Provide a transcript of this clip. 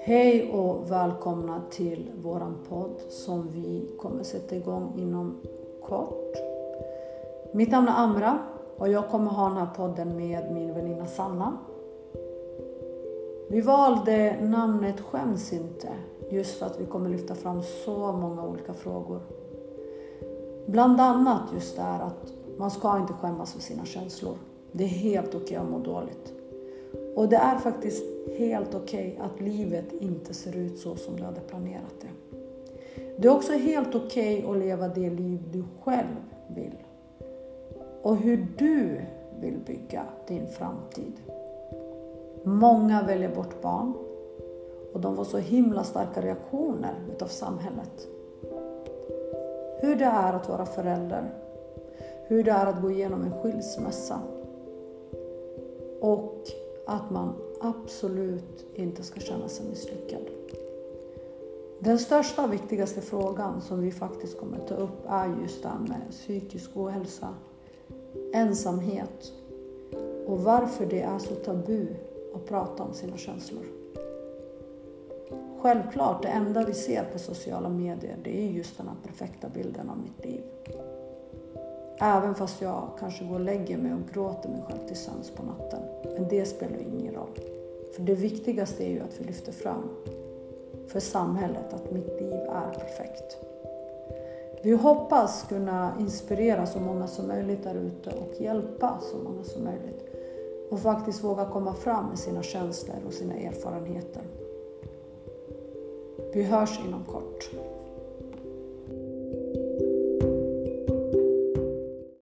Hej och välkomna till våran podd som vi kommer sätta igång inom kort. Mitt namn är Amra och jag kommer ha den här podden med min väninna Sanna. Vi valde namnet Skäms inte just för att vi kommer lyfta fram så många olika frågor. Bland annat just det här att man ska inte skämmas för sina känslor. Det är helt okej okay att må dåligt. Och det är faktiskt helt okej okay att livet inte ser ut så som du hade planerat det. Det är också helt okej okay att leva det liv du själv vill. Och hur du vill bygga din framtid. Många väljer bort barn och de får så himla starka reaktioner utav samhället. Hur det är att vara förälder, hur det är att gå igenom en skilsmässa och att man absolut inte ska känna sig misslyckad. Den största och viktigaste frågan som vi faktiskt kommer ta upp är just det här med psykisk ohälsa, ensamhet och varför det är så tabu att prata om sina känslor. Självklart, det enda vi ser på sociala medier det är just den här perfekta bilden av mitt liv. Även fast jag kanske går och lägger mig och gråter mig själv till sömns på natten. Men det spelar ingen roll. För det viktigaste är ju att vi lyfter fram för samhället att mitt liv är perfekt. Vi hoppas kunna inspirera så många som möjligt där ute och hjälpa så många som möjligt. Och faktiskt våga komma fram med sina känslor och sina erfarenheter. Vi hörs inom kort.